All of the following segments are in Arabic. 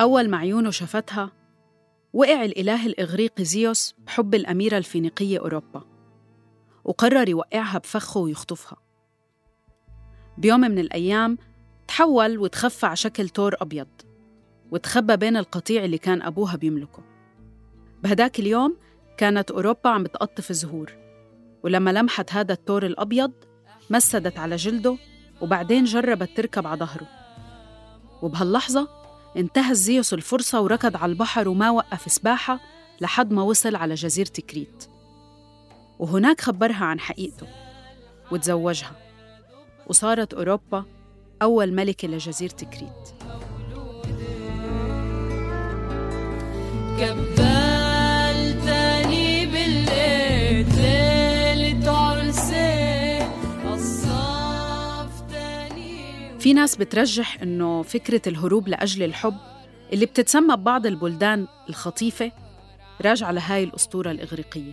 أول ما عيونه شافتها وقع الإله الإغريقي زيوس بحب الأميرة الفينيقية أوروبا وقرر يوقعها بفخه ويخطفها. بيوم من الأيام تحول وتخفى على شكل تور أبيض وتخبى بين القطيع اللي كان أبوها بيملكه. بهداك اليوم كانت أوروبا عم بتقطف زهور ولما لمحت هذا التور الأبيض مسدت على جلده وبعدين جربت تركب على ظهره. وبهاللحظة انتهز زيوس الفرصة وركض على البحر وما وقف سباحة لحد ما وصل على جزيرة كريت. وهناك خبرها عن حقيقته وتزوجها وصارت أوروبا أول ملكة لجزيرة كريت. كبال تاني بالليل. في ناس بترجح إنه فكرة الهروب لأجل الحب اللي بتتسمى ببعض البلدان الخطيفة راجعة لهاي الأسطورة الإغريقية.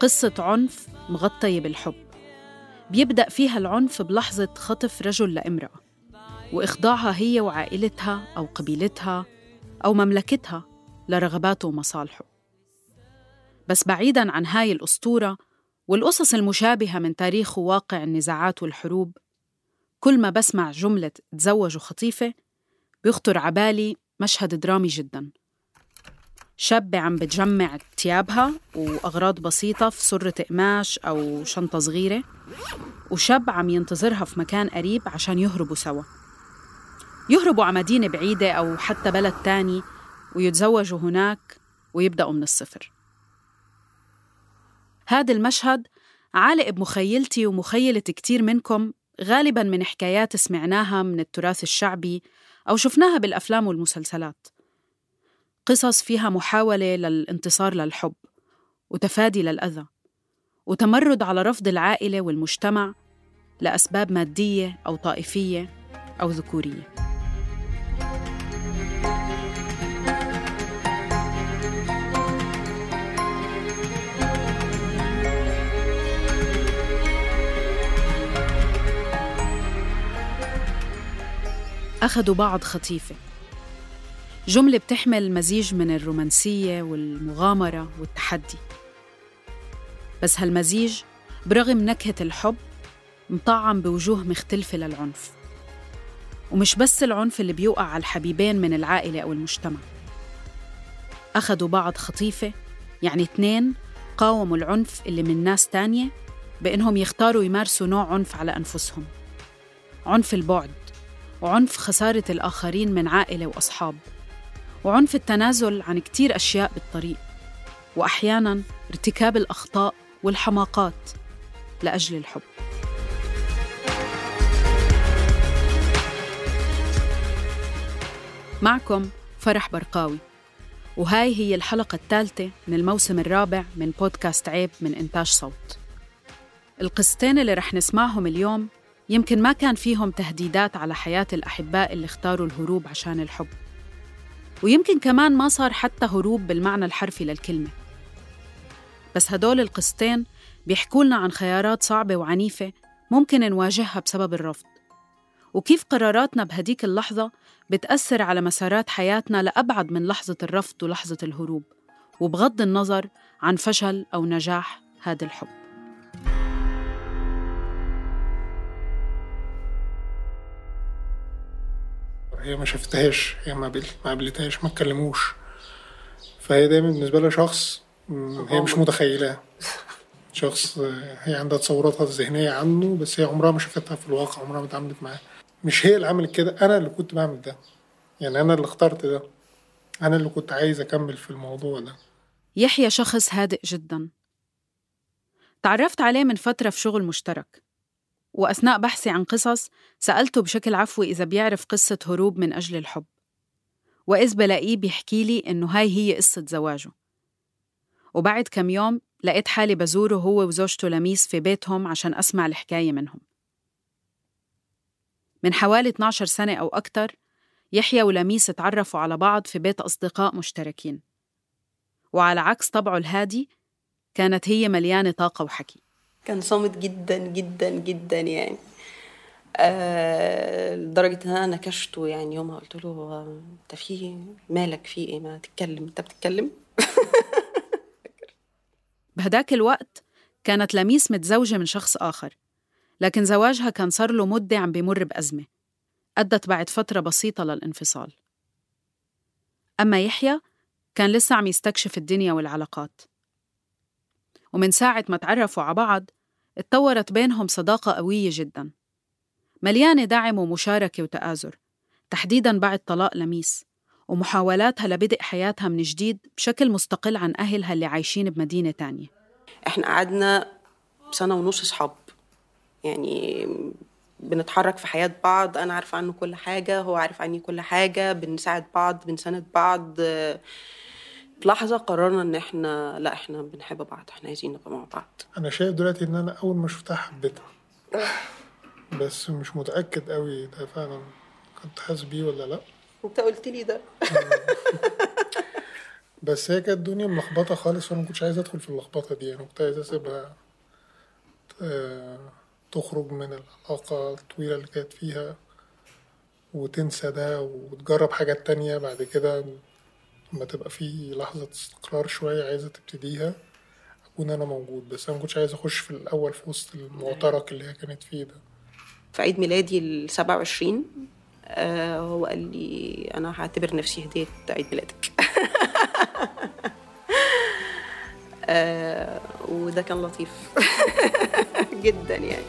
قصة عنف مغطية بالحب. بيبدأ فيها العنف بلحظة خطف رجل لامرأة وإخضاعها هي وعائلتها أو قبيلتها أو مملكتها لرغباته ومصالحه. بس بعيداً عن هاي الأسطورة والقصص المشابهة من تاريخ وواقع النزاعات والحروب كل ما بسمع جملة تزوجوا خطيفة بيخطر عبالي مشهد درامي جداً. شابة عم بتجمع تيابها وأغراض بسيطة في سرة قماش أو شنطة صغيرة وشاب عم ينتظرها في مكان قريب عشان يهربوا سوا. يهربوا على مدينة بعيدة أو حتى بلد تاني ويتزوجوا هناك ويبدأوا من الصفر. هذا المشهد عالق بمخيلتي ومخيلة كتير منكم غالباً من حكايات سمعناها من التراث الشعبي أو شفناها بالأفلام والمسلسلات. قصص فيها محاولة للانتصار للحب وتفادي للأذى وتمرد على رفض العائلة والمجتمع لأسباب مادية أو طائفية أو ذكورية. أخذوا بعض خطيفة. جملة بتحمل مزيج من الرومانسية والمغامرة والتحدي. بس هالمزيج برغم نكهة الحب مطعم بوجوه مختلفة للعنف. ومش بس العنف اللي بيوقع على الحبيبين من العائلة أو المجتمع. أخذوا بعض خطيفة يعني اثنين قاوموا العنف اللي من ناس تانية بإنهم يختاروا يمارسوا نوع عنف على أنفسهم. عنف البعد. وعنف خسارة الآخرين من عائلة وأصحاب وعنف التنازل عن كتير أشياء بالطريق وأحياناً ارتكاب الأخطاء والحماقات لأجل الحب. معكم فرح برقاوي وهاي هي الحلقة الثالثة من الموسم الرابع من بودكاست عيب من إنتاج صوت. القصتين اللي رح نسمعهم اليوم يمكن ما كان فيهم تهديدات على حياة الأحباء اللي اختاروا الهروب عشان الحب. ويمكن كمان ما صار حتى هروب بالمعنى الحرفي للكلمة. بس هدول القصتين بيحكوا لنا عن خيارات صعبة وعنيفة ممكن نواجهها بسبب الرفض. وكيف قراراتنا بهديك اللحظة بتأثر على مسارات حياتنا لأبعد من لحظة الرفض ولحظة الهروب. وبغض النظر عن فشل أو نجاح هذا الحب. هي ما شفتهاش هي ما قابل- ما قابلتهاش ما اتكلموش. فهي دايما بالنسبة لها شخص هي مش متخيلاه. شخص هي عندها تصوراتها الذهنية عنه بس هي عمرها ما شافتها في الواقع عمرها ما اتعاملت معاه. مش هي اللي عملت كده أنا اللي كنت بعمل ده. يعني أنا اللي اخترت ده. أنا اللي كنت عايز أكمل في الموضوع ده. يحيى شخص هادئ جدا. تعرفت عليه من فترة في شغل مشترك. وأثناء بحثي عن قصص سألته بشكل عفوي إذا بيعرف قصة هروب من أجل الحب. وإذ بلاقيه بيحكي لي إنه هاي هي قصة زواجه. وبعد كم يوم لقيت حالي بزوره هو وزوجته لميس في بيتهم عشان أسمع الحكاية منهم. من حوالي 12 سنة أو أكتر يحيى ولميس تعرفوا على بعض في بيت أصدقاء مشتركين. وعلى عكس طبعه الهادي كانت هي مليانة طاقة وحكي. كان صامت جدا جدا جدا يعني. آه لدرجة إن أنا نكشته يعني يومها قلت له أنت في مالك في إيه؟ ما تتكلم أنت بتتكلم؟ بهداك الوقت كانت لميس متزوجة من شخص آخر لكن زواجها كان صار له مدة عم بيمر بأزمة. أدت بعد فترة بسيطة للانفصال. أما يحيى كان لسه عم يستكشف الدنيا والعلاقات. ومن ساعة ما تعرفوا على بعض اتطورت بينهم صداقة قوية جدا. مليانة دعم ومشاركة وتآزر تحديدا بعد طلاق لميس ومحاولاتها لبدء حياتها من جديد بشكل مستقل عن أهلها اللي عايشين بمدينة تانية. إحنا قعدنا سنة ونص صحاب. يعني بنتحرك في حياة بعض أنا عارفة عنه كل حاجة هو عارف عني كل حاجة بنساعد بعض بنساند بعض. في لحظة قررنا إن إحنا لا إحنا بنحب بعض إحنا عايزين نبقى مع بعض. أنا شايف دلوقتي إن أنا أول ما شفتها حبيتها. بس مش متأكد قوي ده فعلا كنت حاسس بيه ولا لأ. أنت قلت لي ده. بس هي كانت الدنيا ملخبطة خالص وأنا ما كنتش عايز أدخل في اللخبطة دي. أنا كنت عايز أسيبها آه، تخرج من العلاقة الطويلة اللي كانت فيها وتنسى ده وتجرب حاجات تانية بعد كده. لما تبقى في لحظة استقرار شوية عايزة تبتديها. أكون أنا موجود بس أنا مكنتش عايز أخش في الأول في وسط المعترك اللي هي كانت فيه ده. في عيد ميلادي ال 27 آه هو قال لي أنا هعتبر نفسي هديه عيد ميلادك. آه وده كان لطيف. جدا يعني.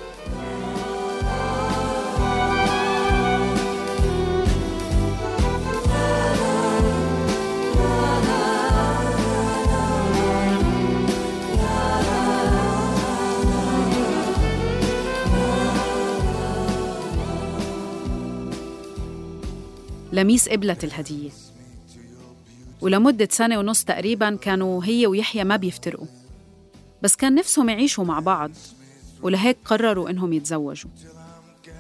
لميس قبلت الهدية. ولمدة سنة ونص تقريبا كانوا هي ويحيى ما بيفترقوا. بس كان نفسهم يعيشوا مع بعض ولهيك قرروا إنهم يتزوجوا.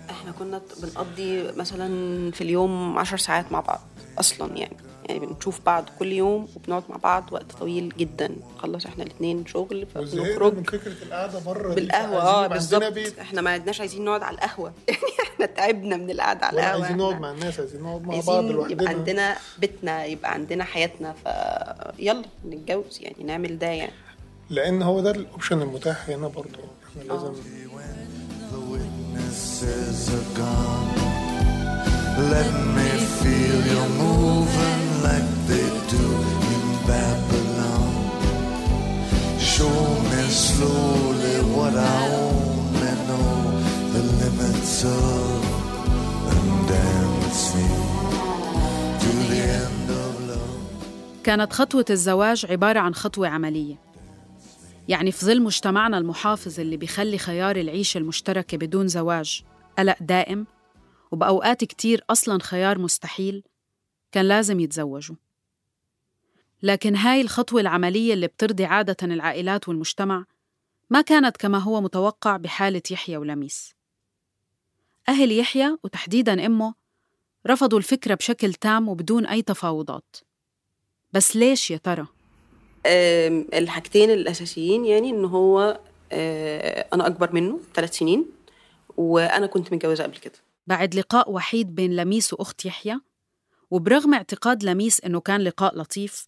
إحنا كنا بنقضي مثلا في اليوم عشر ساعات مع بعض أصلا يعني. يعني بنشوف بعض كل يوم وبنقعد مع بعض وقت طويل جدا. نخلص إحنا الاثنين شغل وزهقنا من فبنخرج. فكرة القعدة بره بالقهوة آه بالظبط. إحنا ما عدناش عايزين نقعد على القهوة. يعني إحنا تعبنا من القعدة على القهوة. عايزين نقعد مع الناس عايزين نقعد مع بعض عايزين يبقى لوحدنا. عندنا بيتنا يبقى عندنا حياتنا. فيلا نتجوز يعني نعمل ده يعني. لأن هو ده الأوبشن المتاح هنا برضه. إحنا لازم are gone. Let me feel you moving slowly what I only know. The limits of, and love. كانت خطوة الزواج عبارة عن خطوة عملية. يعني في ظل مجتمعنا المحافظ اللي بيخلي خيار العيشة المشتركة بدون زواج قلق دائم وبأوقات كتير أصلاً خيار مستحيل كان لازم يتزوجوا. لكن هاي الخطوة العملية اللي بترضي عادة العائلات والمجتمع ما كانت كما هو متوقع بحالة يحيى ولميس. أهل يحيى وتحديداً أمه رفضوا الفكرة بشكل تام وبدون أي تفاوضات. بس ليش يا ترى؟ الحاجتين الأساسيين يعني ان هو آه، أنا أكبر منه ثلاث سنين وأنا كنت متجوزة قبل كده. بعد لقاء وحيد بين لميس وأخت يحيى وبرغم اعتقاد لميس إنه كان لقاء لطيف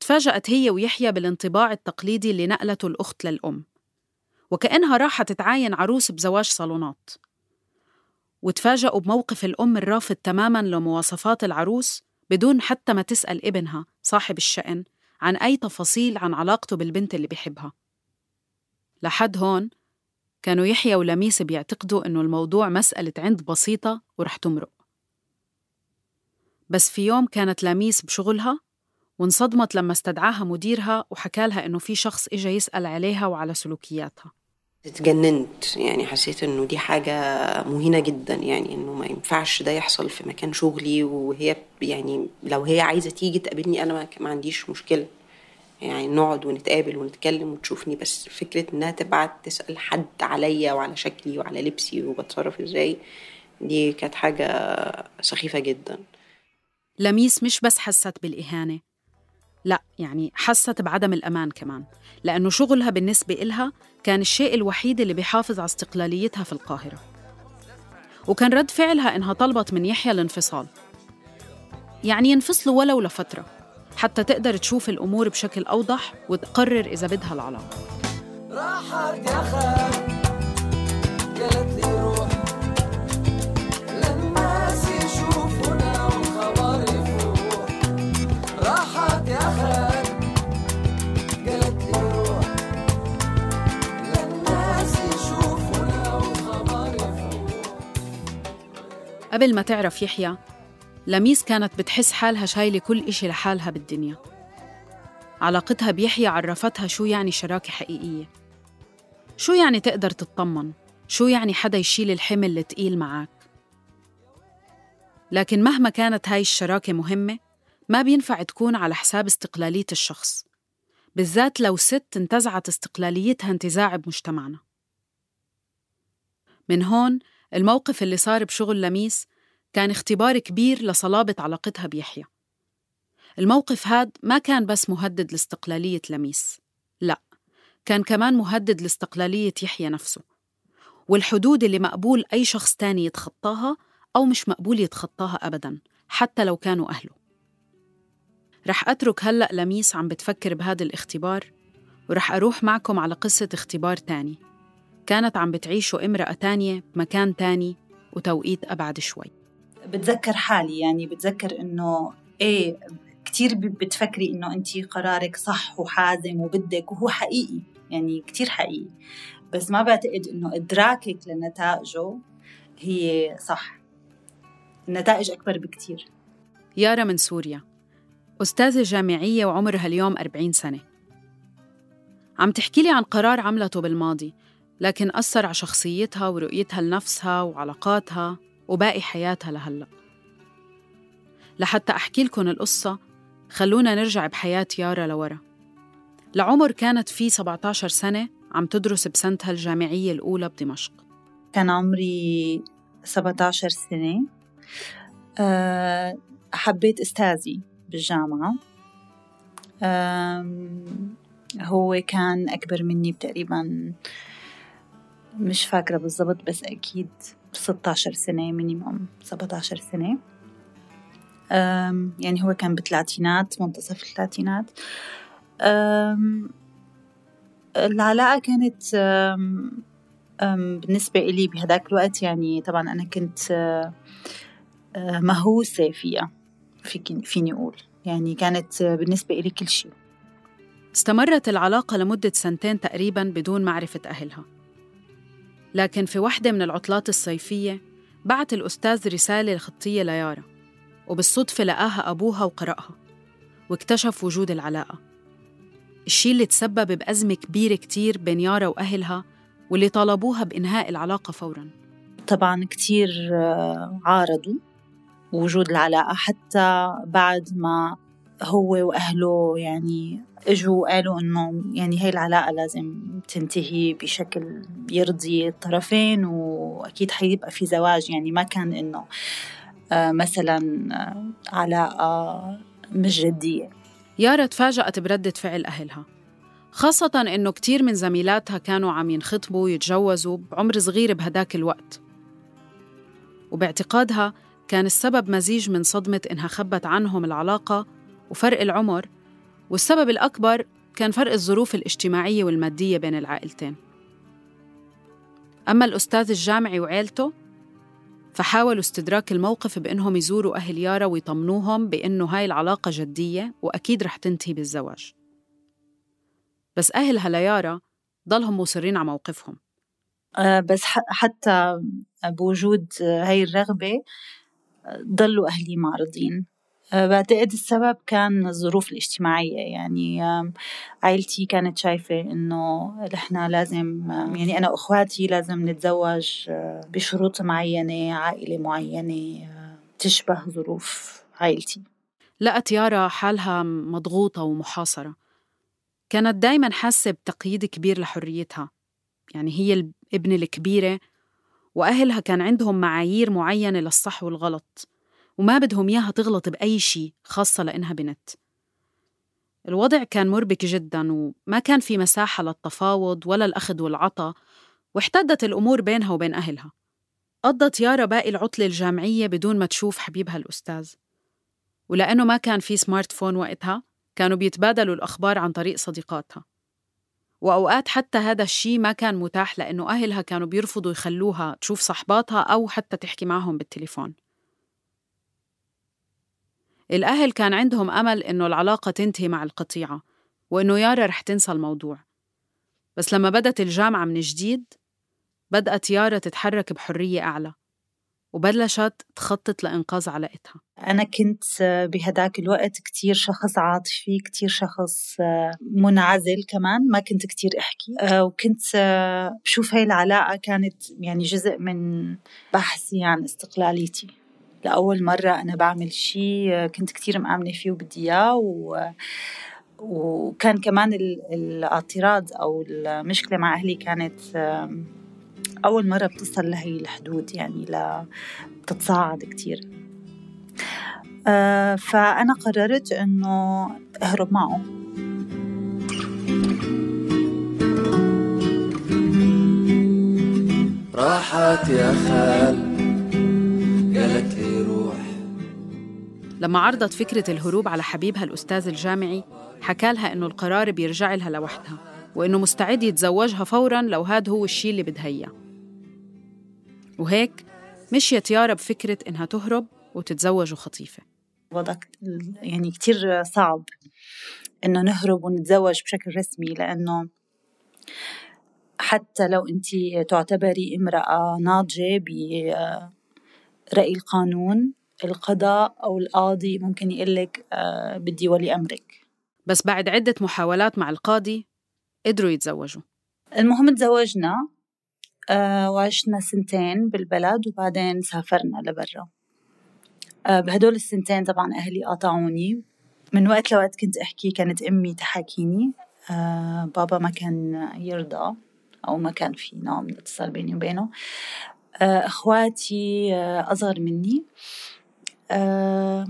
تفاجأت هي ويحيى بالانطباع التقليدي اللي نقلته الأخت للأم. وكأنها راحت تتعاين عروس بزواج صالونات. وتفاجأوا بموقف الأم الرافض تماماً لمواصفات العروس بدون حتى ما تسأل ابنها صاحب الشأن عن أي تفاصيل عن علاقته بالبنت اللي بيحبها. لحد هون كانوا يحيى ولميس بيعتقدوا إنه الموضوع مسألة عند بسيطة ورح تمرق. بس في يوم كانت لميس بشغلها وانصدمت لما استدعاها مديرها وحكى لها إنه في شخص إجا يسأل عليها وعلى سلوكياتها. اتجننت يعني حسيت إنه دي حاجة مهينة جدا يعني إنه ما ينفعش ده يحصل في مكان شغلي وهي يعني لو هي عايزة تيجي تقابلني أنا ما, ما عنديش مشكلة. يعني نقعد ونتقابل ونتكلم وتشوفني بس فكرة إنها تبعت تسأل حد عليا وعلى شكلي وعلى لبسي وبتصرف إزاي دي كانت حاجة سخيفة جدا. لميس مش بس حست بالإهانة لا يعني حست بعدم الأمان كمان لأنه شغلها بالنسبة إلها كان الشيء الوحيد اللي بيحافظ على استقلاليتها في القاهرة. وكان رد فعلها إنها طلبت من يحيى الانفصال. يعني ينفصلوا ولو لفترة حتى تقدر تشوف الأمور بشكل أوضح وتقرر إذا بدها العلاقة. راح قبل ما تعرف يحيى لميس كانت بتحس حالها شايلة كل إشي لحالها بالدنيا. علاقتها بيحيى عرفتها شو يعني شراكة حقيقية. شو يعني تقدر تطمن؟ شو يعني حدا يشيل الحمل التقيل معك لكن مهما كانت هاي الشراكة مهمة ما بينفع تكون على حساب استقلالية الشخص. بالذات لو ست انتزعت استقلاليتها انتزاع بمجتمعنا. من هون الموقف اللي صار بشغل لميس كان اختبار كبير لصلابة علاقتها بيحيى. الموقف هاد ما كان بس مهدد لاستقلالية لميس لا كان كمان مهدد لاستقلالية يحيى نفسه والحدود اللي مقبول أي شخص تاني يتخطاها أو مش مقبول يتخطاها أبدا حتى لو كانوا أهله. رح أترك هلأ لميس عم بتفكر بهذا الاختبار ورح أروح معكم على قصة اختبار تاني. كانت عم بتعيشه امرأة تانية بمكان تاني وتوقيت أبعد شوي. بتذكر حالي يعني بتذكر إنه إيه كتير بتفكري إنه أنت قرارك صح وحازم وبدك وهو حقيقي يعني كتير حقيقي. بس ما بعتقد إنه إدراكك لنتائجه هي صح. النتائج أكبر بكتير. يارا من سوريا. أستاذة جامعية وعمرها اليوم 40 سنة. عم تحكي لي عن قرار عملته بالماضي لكن أثر على شخصيتها ورؤيتها لنفسها وعلاقاتها. وباقي حياتها لهلأ. لحتى أحكي لكم القصة خلونا نرجع بحياة يارا لورا. لعمر كانت في 17 سنة عم تدرس بسنتها الجامعية الأولى بدمشق. كان عمري 17 سنة. أه، حبيت أستاذي بالجامعة. هو كان أكبر مني تقريبا مش فاكرة بالضبط بس أكيد 16 سنة مينيموم 17 سنة. يعني هو كان بالثلاثينات منتصف الثلاثينات. العلاقة كانت أم، أم، بالنسبة إلي بهداك الوقت يعني طبعا أنا كنت أه، مهووسة فيها فيني أقول. يعني كانت بالنسبة إلي كل شيء استمرت العلاقة لمدة سنتين تقريبا بدون معرفة أهلها. لكن في واحدة من العطلات الصيفية بعت الأستاذ رسالة خطية ليارا وبالصدفة لقاها أبوها وقرأها واكتشف وجود العلاقة. الشي اللي تسبب بأزمة كبيرة كتير بين يارا وأهلها واللي طالبوها بإنهاء العلاقة فوراً. طبعا كتير آه، عارضوا وجود العلاقة حتى بعد ما هو وأهله يعني إجوا وقالوا إنه يعني هاي العلاقة لازم تنتهي بشكل يرضي الطرفين وأكيد حيبقى في زواج. يعني ما كان إنه آه، مثلا آه، علاقة مش جدية. يارا تفاجأت بردة فعل أهلها. خاصة إنه كتير من زميلاتها كانوا عم ينخطبوا ويتجوزوا بعمر صغير بهداك الوقت. وباعتقادها كان السبب مزيج من صدمة إنها خبت عنهم العلاقة وفرق العمر والسبب الأكبر كان فرق الظروف الاجتماعية والمادية بين العائلتين. أما الأستاذ الجامعي وعيلته فحاولوا استدراك الموقف بإنهم يزوروا أهل يارا ويطمنوهم بإنه هاي العلاقة جدية وأكيد رح تنتهي بالزواج. بس أهلها ليارا ضلهم مصرين على موقفهم. آه، بس حتى بوجود هاي الرغبة آه، ضلوا أهلي معرضين. بعتقد السبب كان الظروف الاجتماعية. يعني عائلتي كانت شايفة إنه نحن لازم يعني أنا وأخواتي لازم نتزوج آه، بشروط معينة عائلة معينة آه، تشبه ظروف عائلتي. لقت يارا حالها مضغوطة ومحاصرة. كانت دايما حاسة بتقييد كبير لحريتها. يعني هي الابنة الكبيرة وأهلها كان عندهم معايير معينة للصح والغلط. وما بدهم إياها تغلط بأي شيء خاصة لإنها بنت. الوضع كان مربك جدا وما كان في مساحة للتفاوض ولا الأخذ والعطاء واحتدت الأمور بينها وبين أهلها. قضت يارا باقي العطلة الجامعية بدون ما تشوف حبيبها الأستاذ. ولأنه ما كان في سمارت فون وقتها كانوا بيتبادلوا الأخبار عن طريق صديقاتها. وأوقات حتى هذا الشيء ما كان متاح لأنه أهلها كانوا بيرفضوا يخلوها تشوف صحباتها أو حتى تحكي معهم بالتليفون. الأهل كان عندهم أمل إنه العلاقة تنتهي مع القطيعة وإنه يارا رح تنسى الموضوع. بس لما بدت الجامعة من جديد بدأت يارا تتحرك بحرية أعلى وبلشت تخطط لإنقاذ علاقتها. أنا كنت بهداك الوقت كتير شخص عاطفي كتير شخص منعزل كمان ما كنت كتير أحكي. وكنت بشوف هاي العلاقة كانت يعني جزء من بحثي عن استقلاليتي. لأول مرة أنا بعمل شيء كنت كتير مآمنة فيه وبدي إياه و... وكان كمان ال- الاعتراض أو المشكلة مع أهلي كانت أول مرة بتصل لهي الحدود يعني ل... بتتصاعد كتير. فأنا قررت إنه أهرب معه. راحت يا خال قالت لي لما عرضت فكرة الهروب على حبيبها الأستاذ الجامعي حكى لها إنه القرار بيرجع لها لوحدها وإنه مستعد يتزوجها فوراً لو هاد هو الشيء اللي بدها إياه. وهيك مشيت يارا بفكرة إنها تهرب وتتزوج خطيفة وضع يعني كتير صعب إنه نهرب ونتزوج بشكل رسمي لأنه حتى لو أنت تعتبري امرأة ناضجة برأي القانون القضاء أو القاضي ممكن يقلك آه، بدي ولي أمرك. بس بعد عدة محاولات مع القاضي قدروا يتزوجوا. المهم تزوجنا آه، وعشنا سنتين بالبلد وبعدين سافرنا لبرا. آه، بهدول السنتين طبعا أهلي قاطعوني. من وقت لوقت كنت أحكي كانت أمي تحاكيني آه، بابا ما كان يرضى أو ما كان في نوع من الاتصال بيني وبينه. أخواتي أصغر مني. آه،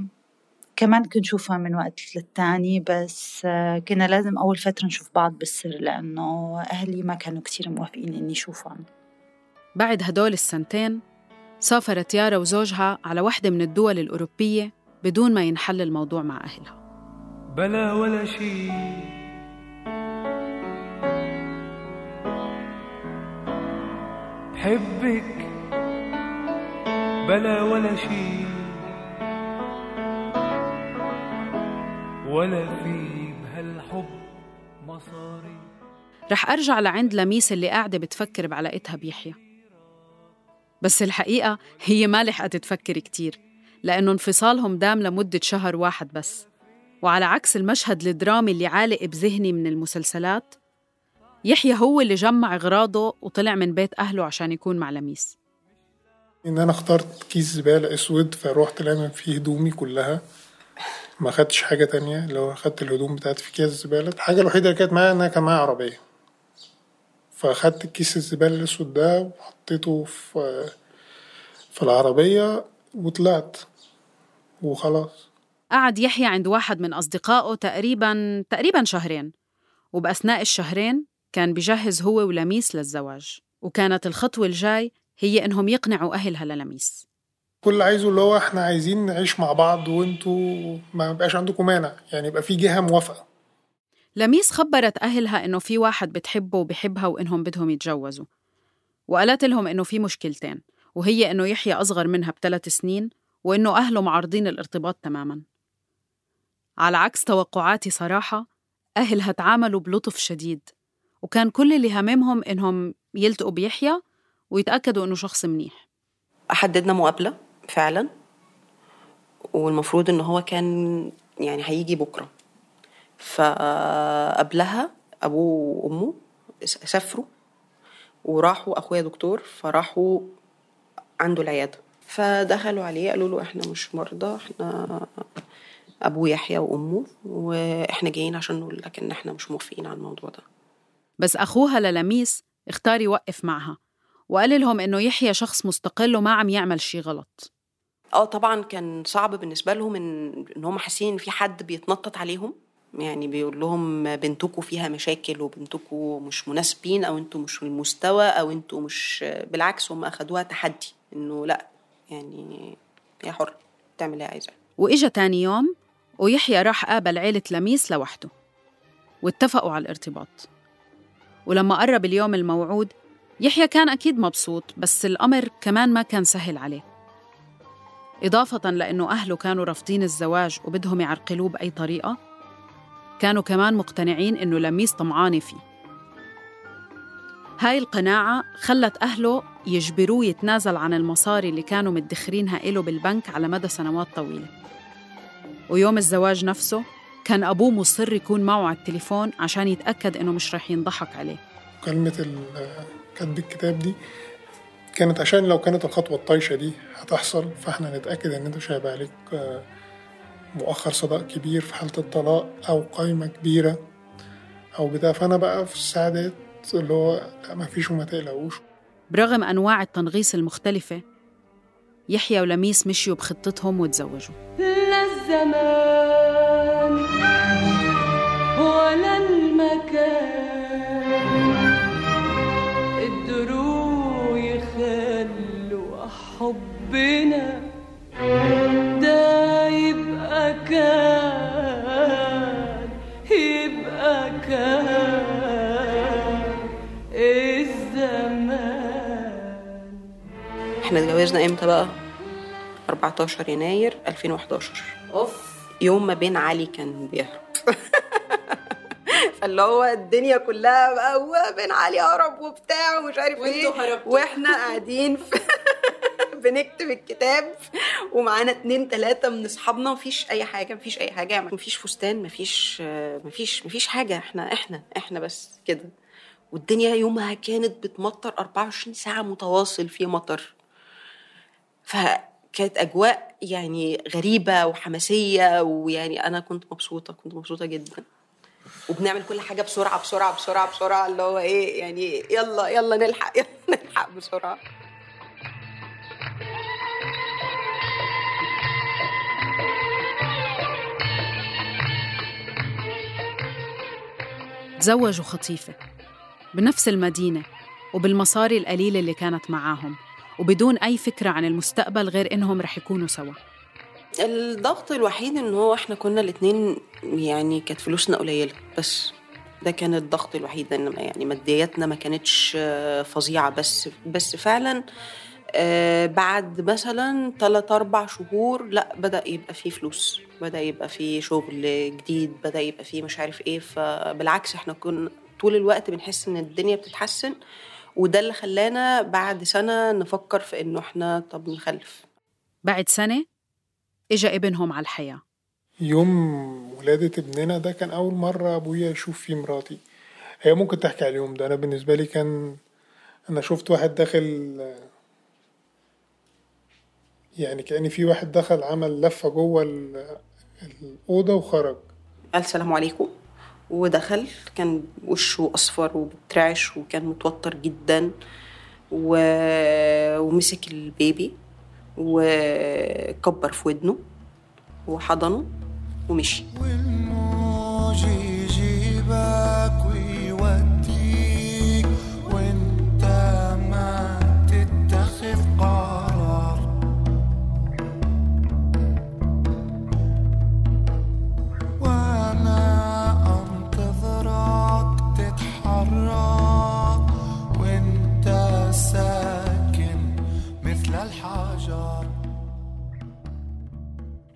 كمان كنت نشوفها من وقت للتاني بس آه، كنا لازم أول فترة نشوف بعض بالسر لأنه أهلي ما كانوا كتير موافقين إني أشوفهم. بعد هدول السنتين سافرت يارا وزوجها على واحدة من الدول الأوروبية بدون ما ينحل الموضوع مع أهلها. بلا ولا شي حبك بلا ولا شي ولا في بهالحب مصاري. رح أرجع لعند لميس اللي قاعدة بتفكر بعلاقتها بيحيى. بس الحقيقة هي ما لحقت تفكر كتير لأنه انفصالهم دام لمدة شهر واحد بس. وعلى عكس المشهد الدرامي اللي عالق بذهني من المسلسلات يحيى هو اللي جمع أغراضه وطلع من بيت أهله عشان يكون مع لميس. إن أنا اخترت كيس زبالة أسود فروحت لامم فيه هدومي كلها. ما خدتش حاجة تانية؟ هو خدت الهدوم بتاعتي في كيس الزبالة. الحاجة الوحيدة اللي كانت معايا ان أنا كان معايا عربية. فأخدت الكيس الزبالة الأسود ده وحطيته في في العربية وطلعت. وخلاص. قعد يحيى عند واحد من أصدقائه تقريبا تقريبا شهرين. وبأثناء الشهرين كان بجهز هو ولميس للزواج. وكانت الخطوة الجاي هي إنهم يقنعوا أهلها للميس. كل اللي عايزه اللي هو إحنا عايزين نعيش مع بعض وانتوا ما يبقاش عندكم مانع. يعني يبقى في جهة موافقة. لميس خبرت أهلها إنه في واحد بتحبه وبحبها وإنهم بدهم يتجوزوا. وقالت لهم إنه في مشكلتين وهي إنه يحيى أصغر منها بثلاث سنين وإنه أهله معارضين الارتباط تماماً. على عكس توقعاتي صراحة أهلها تعاملوا بلطف شديد وكان كل اللي هممهم إنهم يلتقوا بيحيى ويتأكدوا إنه شخص منيح. حددنا مقابلة؟ فعلا والمفروض إن هو كان يعني هيجي بكرة. فقبلها أبوه وأمه سافروا وراحوا أخويا دكتور فراحوا عنده العيادة. فدخلوا عليه قالوا له إحنا مش مرضى إحنا أبوه يحيى وأمه وإحنا جايين عشان نقول لك إن إحنا مش موافقين على الموضوع ده. بس أخوها للميس اختار يوقف معها وقال لهم إنه يحيى شخص مستقل وما عم يعمل شي غلط. آه طبعا كان صعب بالنسبة لهم ان إن هم حاسين ان في حد بيتنطط عليهم. يعني بيقول لهم بنتكم فيها مشاكل وبنتكم مش مناسبين أو أنتوا مش في المستوى أو أنتوا مش بالعكس هم أخدوها تحدي إنه لأ يعني هي حرة تعمل اللي هي عايزاه وإجا تاني يوم ويحيى راح قابل عيلة لميس لوحده واتفقوا على الارتباط. ولما قرب اليوم الموعود يحيى كان أكيد مبسوط بس الأمر كمان ما كان سهل عليه. إضافة لأنه أهله كانوا رافضين الزواج وبدهم يعرقلوه بأي طريقة كانوا كمان مقتنعين إنه لميس طمعانة فيه. هاي القناعة خلت أهله يجبروه يتنازل عن المصاري اللي كانوا مدخرينها إله بالبنك على مدى سنوات طويلة. ويوم الزواج نفسه كان أبوه مصر يكون معه على التليفون عشان يتأكد إنه مش رح ينضحك عليه. كلمة كتب الكتاب دي كانت عشان لو كانت الخطوة الطايشة دي هتحصل فاحنا نتأكد إن أنت مش هيبقى عليك آه، مؤخر صداق كبير في حالة الطلاق أو قايمة كبيرة أو بتاع. فأنا بقى في السعادات اللي هو لأ مفيش وما تقلقوش. برغم أنواع التنغيص المختلفة يحيى ولميس مشيوا بخطتهم وتزوجوا. لا الزمان ولا المكان. حبنا ده يبقى كان يبقى كان الزمان. إحنا اتجوزنا إمتى بقى؟ 14 يناير 2011 أوف. يوم ما بين علي كان بيهرب. فاللي هو الدنيا كلها بقى بين علي هرب وبتاع ومش عارف إيه. وإحنا قاعدين في بنكتب الكتاب ومعانا اتنين تلاتة من اصحابنا مفيش أي حاجة مفيش أي حاجة مفيش فستان مفيش مفيش مفيش حاجة إحنا إحنا إحنا بس كده. والدنيا يومها كانت بتمطر 24 ساعة متواصل في مطر. فكانت أجواء يعني غريبة وحماسية ويعني أنا كنت مبسوطة كنت مبسوطة جدا. وبنعمل كل حاجة بسرعة بسرعة بسرعة بسرعة اللي هو إيه يعني يلا يلا نلحق يلا نلحق بسرعة. تزوجوا خطيفة بنفس المدينة وبالمصاري القليلة اللي كانت معاهم وبدون أي فكرة عن المستقبل غير إنهم رح يكونوا سوا. الضغط الوحيد ان هو إحنا كنا الاتنين يعني كانت فلوسنا قليلة بس ده كان الضغط الوحيد انما يعني مادياتنا ما كانتش آه، فظيعة بس بس فعلا آه، بعد مثلا 3 4 شهور لا بدأ يبقى فيه فلوس بدأ يبقى فيه شغل جديد بدأ يبقى فيه مش عارف إيه فبالعكس إحنا كنا طول الوقت بنحس إن الدنيا بتتحسن وده اللي خلانا بعد سنة نفكر في إنه إحنا طب نخلف. بعد سنة إجا ابنهم على الحياة. يوم ولادة ابننا ده كان أول مرة أبويا يشوف فيه مراتي. هي ممكن تحكي على اليوم ده. أنا بالنسبة لي كان أنا شفت واحد داخل يعني كأن في واحد دخل عمل لفة جوه ال- الأوضة وخرج. قال السلام عليكم. ودخل كان وشه أصفر وبترعش وكان متوتر جدا و... ومسك البيبي وكبر في ودنه وحضنه ومشي.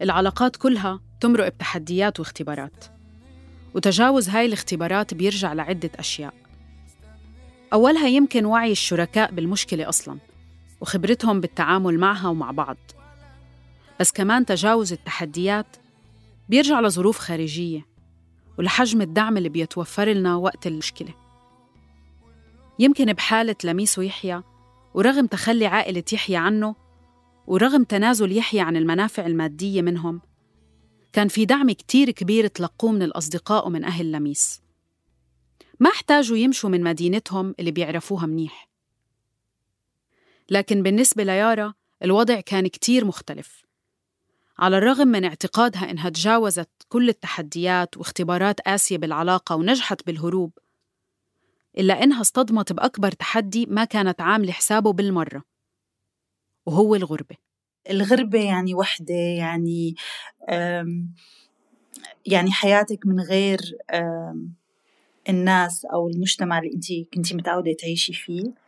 العلاقات كلها تمرق بتحديات واختبارات. وتجاوز هاي الاختبارات بيرجع لعدة أشياء. أولها يمكن وعي الشركاء بالمشكلة أصلاً وخبرتهم بالتعامل معها ومع بعض. بس كمان تجاوز التحديات بيرجع لظروف خارجية ولحجم الدعم اللي بيتوفر لنا وقت المشكلة. يمكن بحالة لميس ويحيى ورغم تخلي عائلة يحيى عنه ورغم تنازل يحيى عن المنافع المادية منهم كان في دعم كتير كبير تلقوه من الأصدقاء ومن أهل لميس. ما احتاجوا يمشوا من مدينتهم اللي بيعرفوها منيح. لكن بالنسبة ليارا الوضع كان كتير مختلف. على الرغم من اعتقادها إنها تجاوزت كل التحديات واختبارات قاسية بالعلاقة ونجحت بالهروب إلا إنها اصطدمت بأكبر تحدي ما كانت عاملة حسابه بالمرة. وهو الغربة. الغربة يعني وحدة يعني يعني حياتك من غير الناس أو المجتمع اللي أنت كنتي متعودة تعيشي فيه.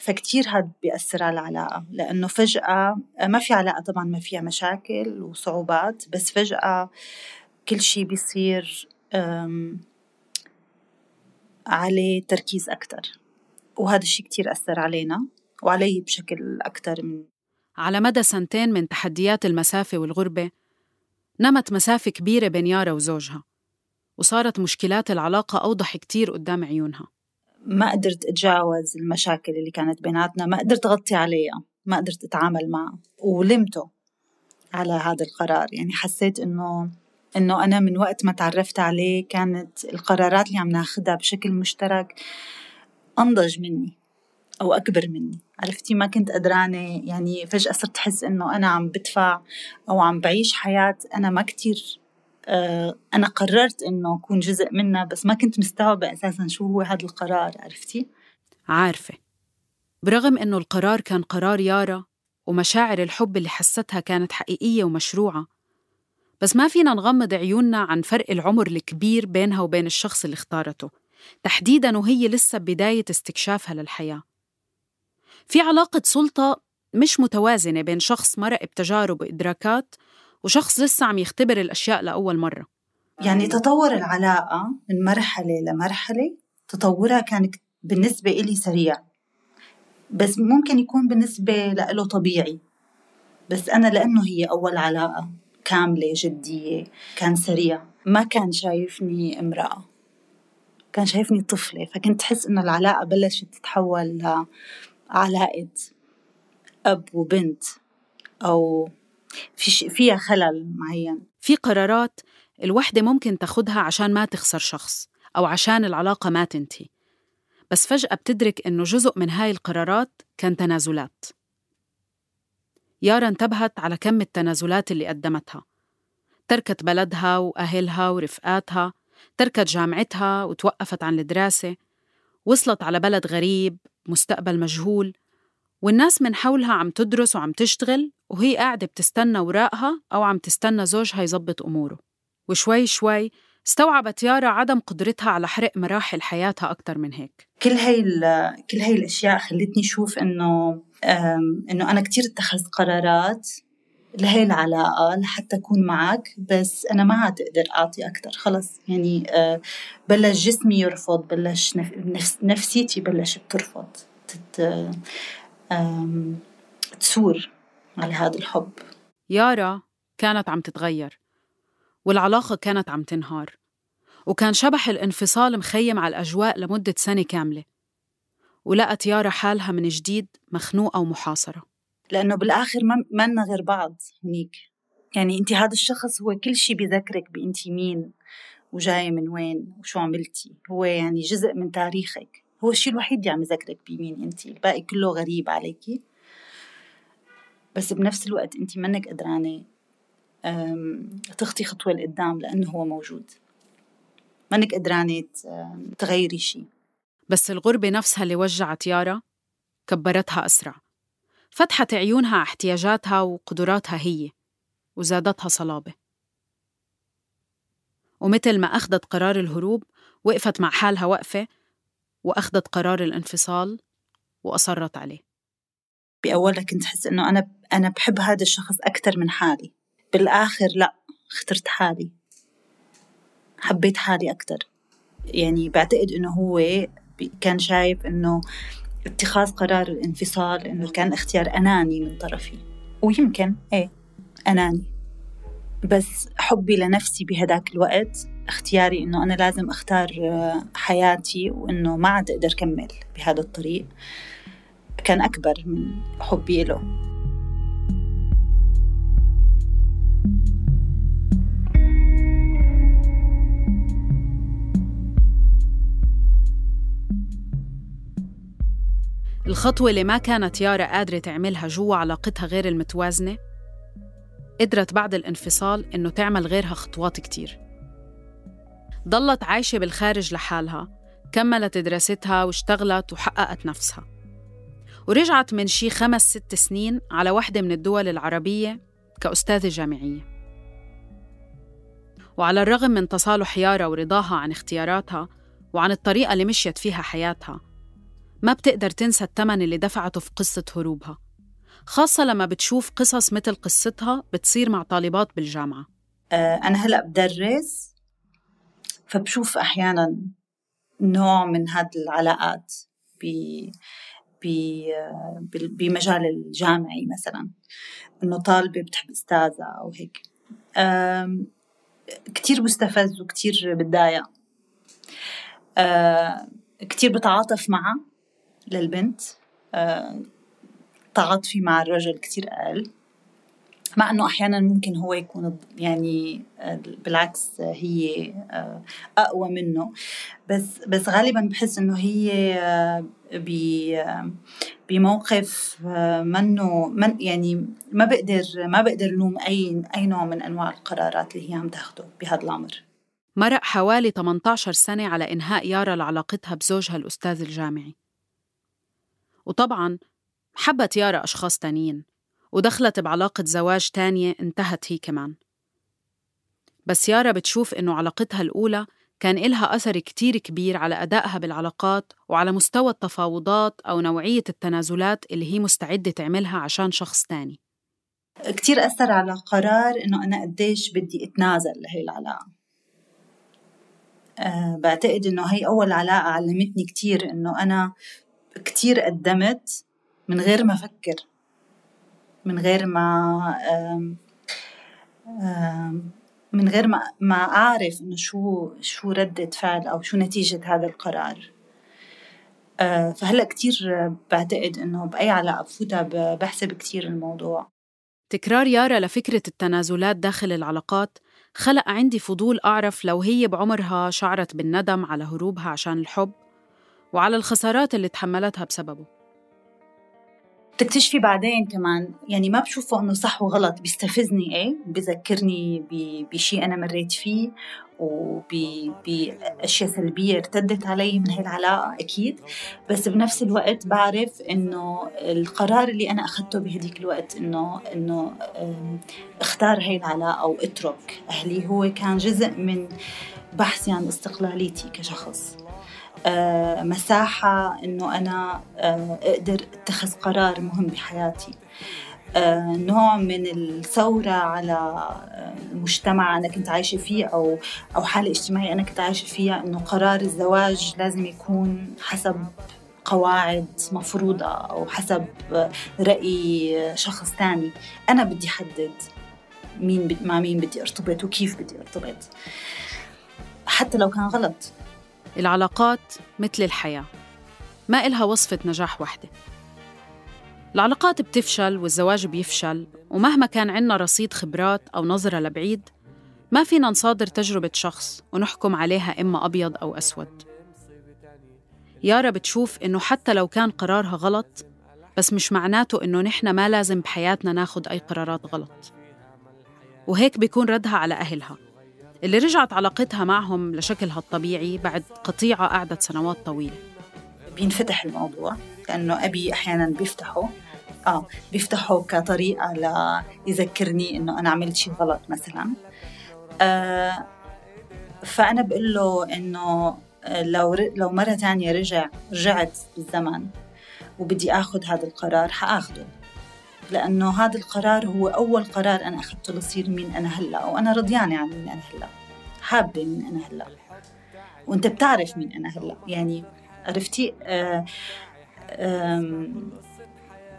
فكتير هاد بيأثر على العلاقة لأنه فجأة ما في علاقة طبعا ما فيها مشاكل وصعوبات بس فجأة كل شي بيصير عليه تركيز أكتر. وهذا الشيء كتير أثر علينا. وعلي بشكل أكتر من على مدى سنتين من تحديات المسافة والغربة نمت مسافة كبيرة بين يارا وزوجها وصارت مشكلات العلاقة أوضح كتير قدام عيونها. ما قدرت أتجاوز المشاكل اللي كانت بيناتنا ما قدرت أغطي عليها ما قدرت أتعامل معها ولمته على هذا القرار. يعني حسيت إنه إنه أنا من وقت ما تعرفت عليه كانت القرارات اللي عم ناخدها بشكل مشترك أنضج مني أو أكبر مني. عرفتي ما كنت قدرانة. يعني فجأة صرت أحس إنه أنا عم بدفع أو عم بعيش حياة أنا ما كتير آه، أنا قررت إنه أكون جزء منها بس ما كنت مستوعبة أساسا شو هو هذا القرار عرفتي؟ عارفة. برغم إنه القرار كان قرار يارا ومشاعر الحب اللي حستها كانت حقيقية ومشروعة بس ما فينا نغمض عيوننا عن فرق العمر الكبير بينها وبين الشخص اللي اختارته. تحديداً وهي لسه بداية استكشافها للحياة. في علاقة سلطة مش متوازنة بين شخص مرق بتجارب وإدراكات وشخص لسه عم يختبر الأشياء لأول مرة. يعني تطور العلاقة من مرحلة لمرحلة تطورها كان بالنسبة إلي سريع. بس ممكن يكون بالنسبة له طبيعي. بس أنا لأنه هي أول علاقة كاملة جدية كان سريع. ما كان شايفني امرأة. كان شايفني طفلة. فكنت أحس إنه العلاقة بلشت تتحول لعلاقة أب وبنت أو في فيها خلل معين. في قرارات الوحدة ممكن تاخدها عشان ما تخسر شخص أو عشان العلاقة ما تنتهي. بس فجأة بتدرك إنه جزء من هاي القرارات كان تنازلات. يارا انتبهت على كم التنازلات اللي قدمتها. تركت بلدها وأهلها ورفقاتها تركت جامعتها وتوقفت عن الدراسة وصلت على بلد غريب مستقبل مجهول والناس من حولها عم تدرس وعم تشتغل وهي قاعدة بتستنى وراءها أو عم تستنى زوجها يزبط أموره. وشوي شوي استوعبت يارا عدم قدرتها على حرق مراحل حياتها أكثر من هيك. كل هاي كل هاي الأشياء خلتني أشوف إنه إنه أنا كتير اتخذت قرارات لهي العلاقة لحتى أكون معك بس أنا ما عاد أقدر أعطي أكتر. خلص يعني آه، بلش جسمي يرفض بلش نفسيتي بلشت ترفض تت تثور على هذا الحب. يارا كانت عم تتغير والعلاقة كانت عم تنهار وكان شبح الانفصال مخيم على الأجواء لمدة سنة كاملة ولقت يارا حالها من جديد مخنوقة ومحاصرة. لأنه بالآخر ما لنا غير بعض هنيك. يعني أنت هذا الشخص هو كل شيء بذكرك بأنت مين وجاية من وين وشو عملتي. هو يعني جزء من تاريخك. هو الشيء الوحيد اللي عم يذكرك بمين أنت. الباقي كله غريب عليكي بس بنفس الوقت أنت منك قدرانة تخطي خطوة لقدام لأنه هو موجود. منك قدرانة تغيري شيء بس الغربة نفسها اللي وجعت يارا كبرتها أسرع. فتحت عيونها احتياجاتها وقدراتها هي وزادتها صلابة. ومثل ما أخذت قرار الهروب وقفت مع حالها وقفة وأخذت قرار الانفصال وأصرت عليه. بأولها كنت أحس إنه أنا أنا بحب هذا الشخص أكثر من حالي. بالآخر لا اخترت حالي. حبيت حالي أكثر يعني بعتقد إنه هو كان شايف إنه اتخاذ قرار الانفصال إنه كان اختيار أناني من طرفي. ويمكن إيه أناني. بس حبي لنفسي بهداك الوقت اختياري إنه أنا لازم أختار آه، حياتي وإنه ما عاد أقدر كمل بهذا الطريق كان أكبر من حبي له. الخطوة اللي ما كانت يارا قادرة تعملها جوا علاقتها غير المتوازنة؟ قدرت بعد الانفصال إنه تعمل غيرها خطوات كتير. ضلت عايشة بالخارج لحالها كملت دراستها واشتغلت وحققت نفسها. ورجعت من شي خمس ست سنين على واحدة من الدول العربية كأستاذة جامعية. وعلى الرغم من تصالح يارا ورضاها عن اختياراتها وعن الطريقة اللي مشيت فيها حياتها ما بتقدر تنسى الثمن اللي دفعته في قصة هروبها. خاصة لما بتشوف قصص مثل قصتها بتصير مع طالبات بالجامعة. آه، أنا هلأ بدرس فبشوف أحيانا نوع من هذه العلاقات بمجال الجامعي مثلا. إنه طالبة بتحب أستاذة أو هيك. كتير بستفز وكتير بتضايق. آه، كتير بتعاطف معها. للبنت. آه، تعاطفي مع الرجل كتير أقل. مع إنه أحيانا ممكن هو يكون يعني آه، بالعكس هي آه، أقوى منه. بس بس غالبا بحس إنه هي بموقف منه من يعني ما بقدر ما بقدر لوم أي أي نوع من أنواع القرارات اللي هي عم تاخده بهذا العمر. مرق حوالي 18 سنة على إنهاء يارا لعلاقتها بزوجها الأستاذ الجامعي. وطبعاً حبت يارا أشخاص تانيين ودخلت بعلاقة زواج تانية انتهت هي كمان. بس يارا بتشوف إنه علاقتها الأولى كان إلها أثر كتير كبير على أدائها بالعلاقات وعلى مستوى التفاوضات أو نوعية التنازلات اللي هي مستعدة تعملها عشان شخص تاني. كتير أثر على قرار إنه أنا قديش بدي أتنازل لهي العلاقة. أه بعتقد إنه هي أول علاقة علمتني كتير إنه أنا كتير قدمت من غير ما أفكر من غير ما آم، آم، من غير ما ما أعرف إنه شو شو ردة فعل أو شو نتيجة هذا القرار. آه، فهلأ كتير بعتقد إنه بأي علاقة بفوتها بحسب كتير الموضوع. تكرار يارا لفكرة التنازلات داخل العلاقات خلق عندي فضول أعرف لو هي بعمرها شعرت بالندم على هروبها عشان الحب وعلى الخسارات اللي تحملتها بسببه. تكتشفي بعدين كمان يعني ما بشوفه إنه صح وغلط بيستفزني إيه؟ بذكرني بشيء أنا مريت فيه وباشياء سلبية ارتدت علي من هاي العلاقة أكيد. بس بنفس الوقت بعرف إنه القرار اللي أنا اخذته بهديك الوقت إنه إنه اختار هاي العلاقة أو اترك أهلي هو كان جزء من بحثي عن استقلاليتي كشخص. مساحة إنه أنا آه، أقدر أتخذ قرار مهم بحياتي. آه، نوع من الثورة على آه، المجتمع أنا كنت عايشة فيه أو أو حالة اجتماعية أنا كنت عايشة فيها إنه قرار الزواج لازم يكون حسب قواعد مفروضة أو حسب آه، رأي شخص تاني. أنا بدي أحدد مين مع مين بدي أرتبط وكيف بدي أرتبط. حتى لو كان غلط. العلاقات مثل الحياة. ما إلها وصفة نجاح وحدة. العلاقات بتفشل والزواج بيفشل ومهما كان عنا رصيد خبرات أو نظرة لبعيد ما فينا نصادر تجربة شخص ونحكم عليها إما أبيض أو أسود. يارا بتشوف إنه حتى لو كان قرارها غلط بس مش معناته إنه نحن ما لازم بحياتنا ناخد أي قرارات غلط. وهيك بيكون ردها على أهلها. اللي رجعت علاقتها معهم لشكلها الطبيعي بعد قطيعة قعدت سنوات طويلة. بينفتح الموضوع لأنه أبي أحيانا بيفتحه. آه بيفتحه كطريقة ليذكرني إنه أنا عملت شيء غلط مثلا. آه فأنا بقول له إنه لو لو مرة تانية رجع رجعت بالزمن وبدي آخذ هذا القرار حآخده. لأنه هذا القرار هو أول قرار أنا أخذته لصير مين أنا هلأ وأنا رضيانة عن مين أنا هلأ حابة مين أنا هلأ وأنت بتعرف مين أنا هلأ. يعني عرفتي؟ آه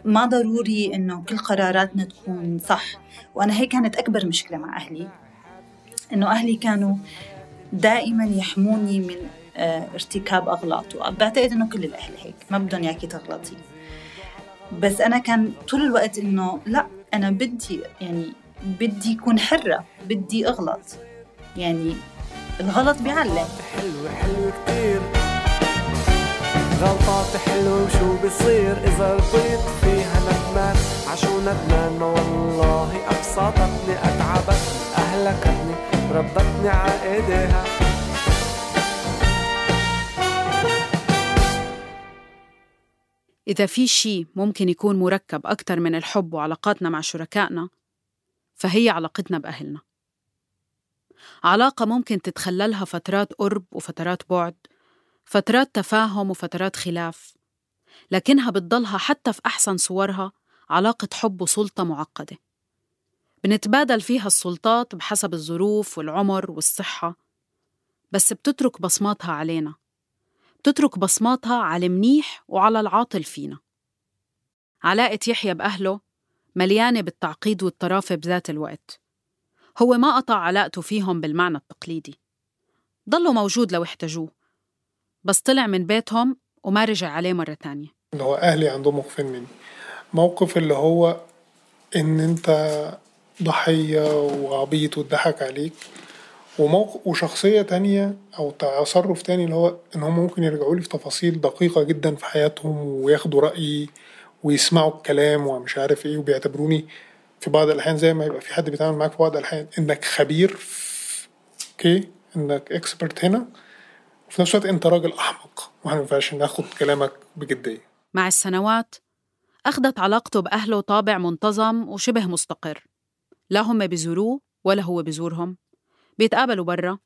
ما ضروري إنه كل قراراتنا تكون صح. وأنا هيك كانت أكبر مشكلة مع أهلي. إنه أهلي كانوا دائما يحموني من آه، ارتكاب أغلاط. وبعتقد إنه كل الأهل هيك ما بدهم إياكي تغلطي بس أنا كان طول الوقت إنه لا أنا بدي يعني بدي أكون حرة بدي أغلط. يعني الغلط بيعلم. حلو حلو كتير. غلطات حلوة وشو بصير؟ إذا رضيت فيها ندمان عشو ندمان. والله أبسطتني أتعبت أهلكتني ربتني ع إذا في شيء ممكن يكون مركب أكثر من الحب وعلاقاتنا مع شركائنا فهي علاقتنا بأهلنا. علاقة ممكن تتخللها فترات قرب وفترات بعد فترات تفاهم وفترات خلاف لكنها بتضلها حتى في أحسن صورها علاقة حب وسلطة معقدة. بنتبادل فيها السلطات بحسب الظروف والعمر والصحة بس بتترك بصماتها علينا. بتترك بصماتها على المنيح وعلى العاطل فينا. علاقة يحيى بأهله مليانة بالتعقيد والطرافة بذات الوقت. هو ما قطع علاقته فيهم بالمعنى التقليدي. ضله موجود لو احتاجوه بس طلع من بيتهم وما رجع عليه مرة تانية. اللي هو أهلي عندهم موقفين مني. موقف اللي هو إن أنت ضحية وعبيط واتضحك عليك وموقف وشخصية تانية أو تصرف تاني اللي هو إن هم ممكن يرجعوا لي في تفاصيل دقيقة جدا في حياتهم وياخدوا رأيي ويسمعوا الكلام ومش عارف إيه وبيعتبروني في بعض الأحيان زي ما يبقى في حد بيتعامل معاك في بعض الأحيان إنك خبير أوكي إنك إكسبرت هنا وفي نفس الوقت أنت راجل أحمق وما ينفعش ناخد كلامك بجدية. مع السنوات أخذت علاقته بأهله طابع منتظم وشبه مستقر لا هم بيزوروه ولا هو بيزورهم. بيتقابلوا برا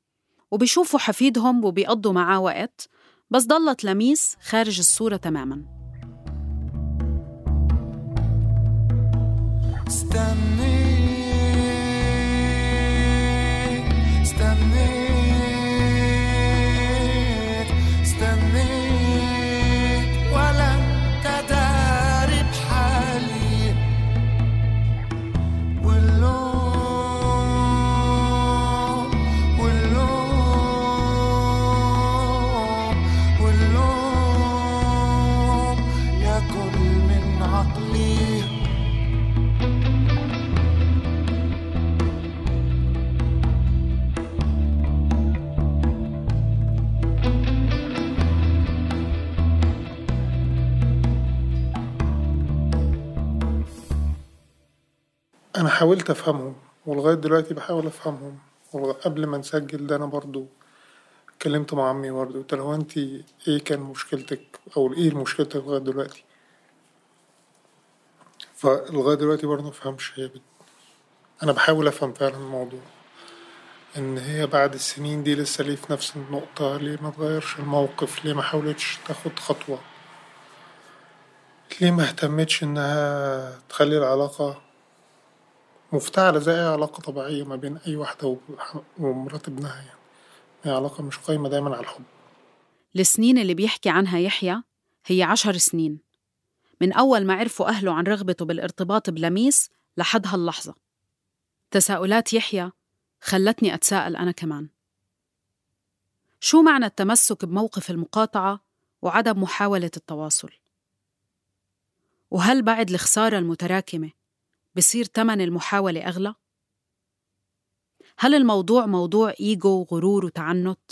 وبيشوفوا حفيدهم وبيقضوا معاه وقت بس ضلت لميس خارج الصورة تماماً. استنيت استنيت أنا حاولت أفهمهم ولغاية دلوقتي بحاول أفهمهم. وقبل ما نسجل ده أنا برضو اتكلمت مع عمي برضو قلت له هو أنت إيه كان مشكلتك؟ أو إيه مشكلتك لغاية دلوقتي؟ فلغاية دلوقتي برضو مفهمش هي بت... أنا بحاول أفهم فعلا الموضوع. إن هي بعد السنين دي لسه ليه في نفس النقطة ليه ما تغيرش الموقف؟ ليه ما حاولتش تاخد خطوة؟ ليه ما اهتمتش إنها تخلي العلاقة مفتعلة زي أي علاقة طبيعية ما بين أي واحدة ومرات ابنها يعني. هي علاقة مش قايمة دايما على الحب. السنين اللي بيحكي عنها يحيى هي عشر سنين. من أول ما عرفوا أهله عن رغبته بالارتباط بلميس لحد هاللحظة تساؤلات يحيى خلتني أتساءل أنا كمان. شو معنى التمسك بموقف المقاطعة وعدم محاولة التواصل؟ وهل بعد الخسارة المتراكمة بصير تمن المحاولة أغلى؟ هل الموضوع موضوع إيجو وغرور وتعنت؟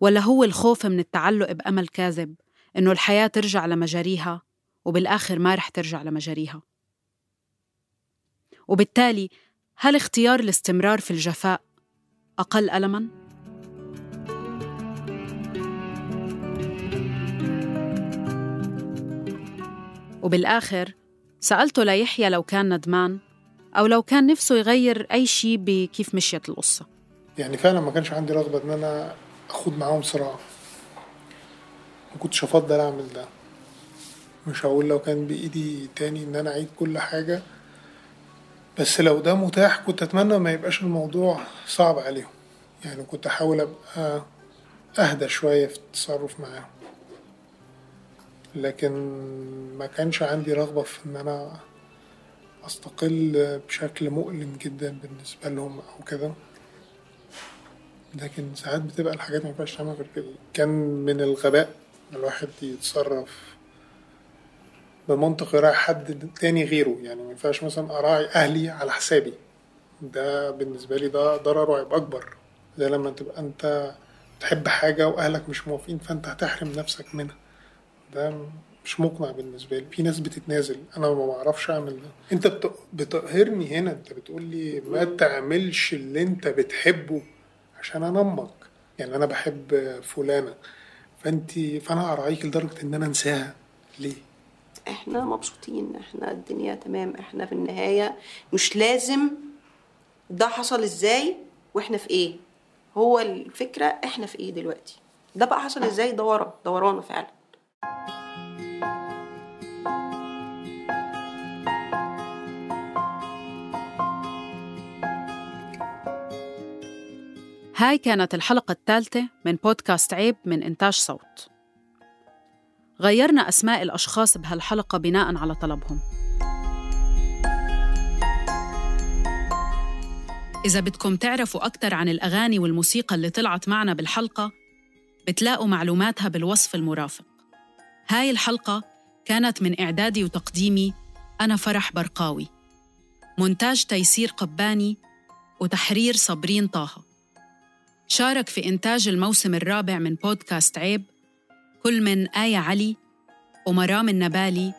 ولا هو الخوف من التعلق بأمل كاذب إنه الحياة ترجع لمجاريها وبالآخر ما رح ترجع لمجاريها وبالتالي هل اختيار الاستمرار في الجفاء أقل ألماً؟ وبالآخر سألته ليحيى لو كان ندمان أو لو كان نفسه يغير أي شيء بكيف مشيت القصة يعني فعلا ما كانش عندي رغبة إن أنا أخوض معاهم صراع. ما كنتش أفضل أعمل ده. مش هقول لو كان بإيدي تاني إن أنا أعيد كل حاجة بس لو ده متاح كنت أتمنى ما يبقاش الموضوع صعب عليهم. يعني كنت أحاول أبقى أهدى شوية في التصرف معاهم. لكن ما كانش عندي رغبة في إن أنا أستقل بشكل مؤلم جدا بالنسبة لهم أو كده. لكن ساعات بتبقى الحاجات ما ينفعش تعمل غير كده. كان من الغباء إن الواحد يتصرف بمنطق يراعي حد تاني غيره. يعني ما ينفعش مثلا أراعي أهلي على حسابي. ده بالنسبة لي ده ضرره هيبقى أكبر. زي لما تبقى أنت تحب حاجة وأهلك مش موافقين فأنت هتحرم نفسك منها. ده مش مقنع بالنسبة لي. في ناس بتتنازل. أنا ما بعرفش أعمل ده. بت- بتقهرني هنا. أنت بتقول لي ما تعملش اللي أنت بتحبه عشان أنا أمك يعني أنا بحب فلانة. فأنت فأنا أراعيك لدرجة إن أنا أنساها. ليه؟ إحنا مبسوطين. إحنا الدنيا تمام. إحنا في النهاية مش لازم ده حصل إزاي وإحنا في إيه. هو الفكرة إحنا في إيه دلوقتي. ده بقى حصل إزاي؟ ده ورا. ده ورانا فعلا. هاي كانت الحلقة الثالثة من بودكاست عيب من إنتاج صوت. غيرنا أسماء الأشخاص بهالحلقة بناء على طلبهم. إذا بدكم تعرفوا أكثر عن الأغاني والموسيقى اللي طلعت معنا بالحلقة بتلاقوا معلوماتها بالوصف المرافق. هاي الحلقة كانت من إعدادي وتقديمي أنا فرح برقاوي. مونتاج تيسير قباني وتحرير صابرين طه. شارك في إنتاج الموسم الرابع من بودكاست عيب كل من آية علي ومرام النبالي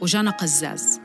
وجنى قزاز.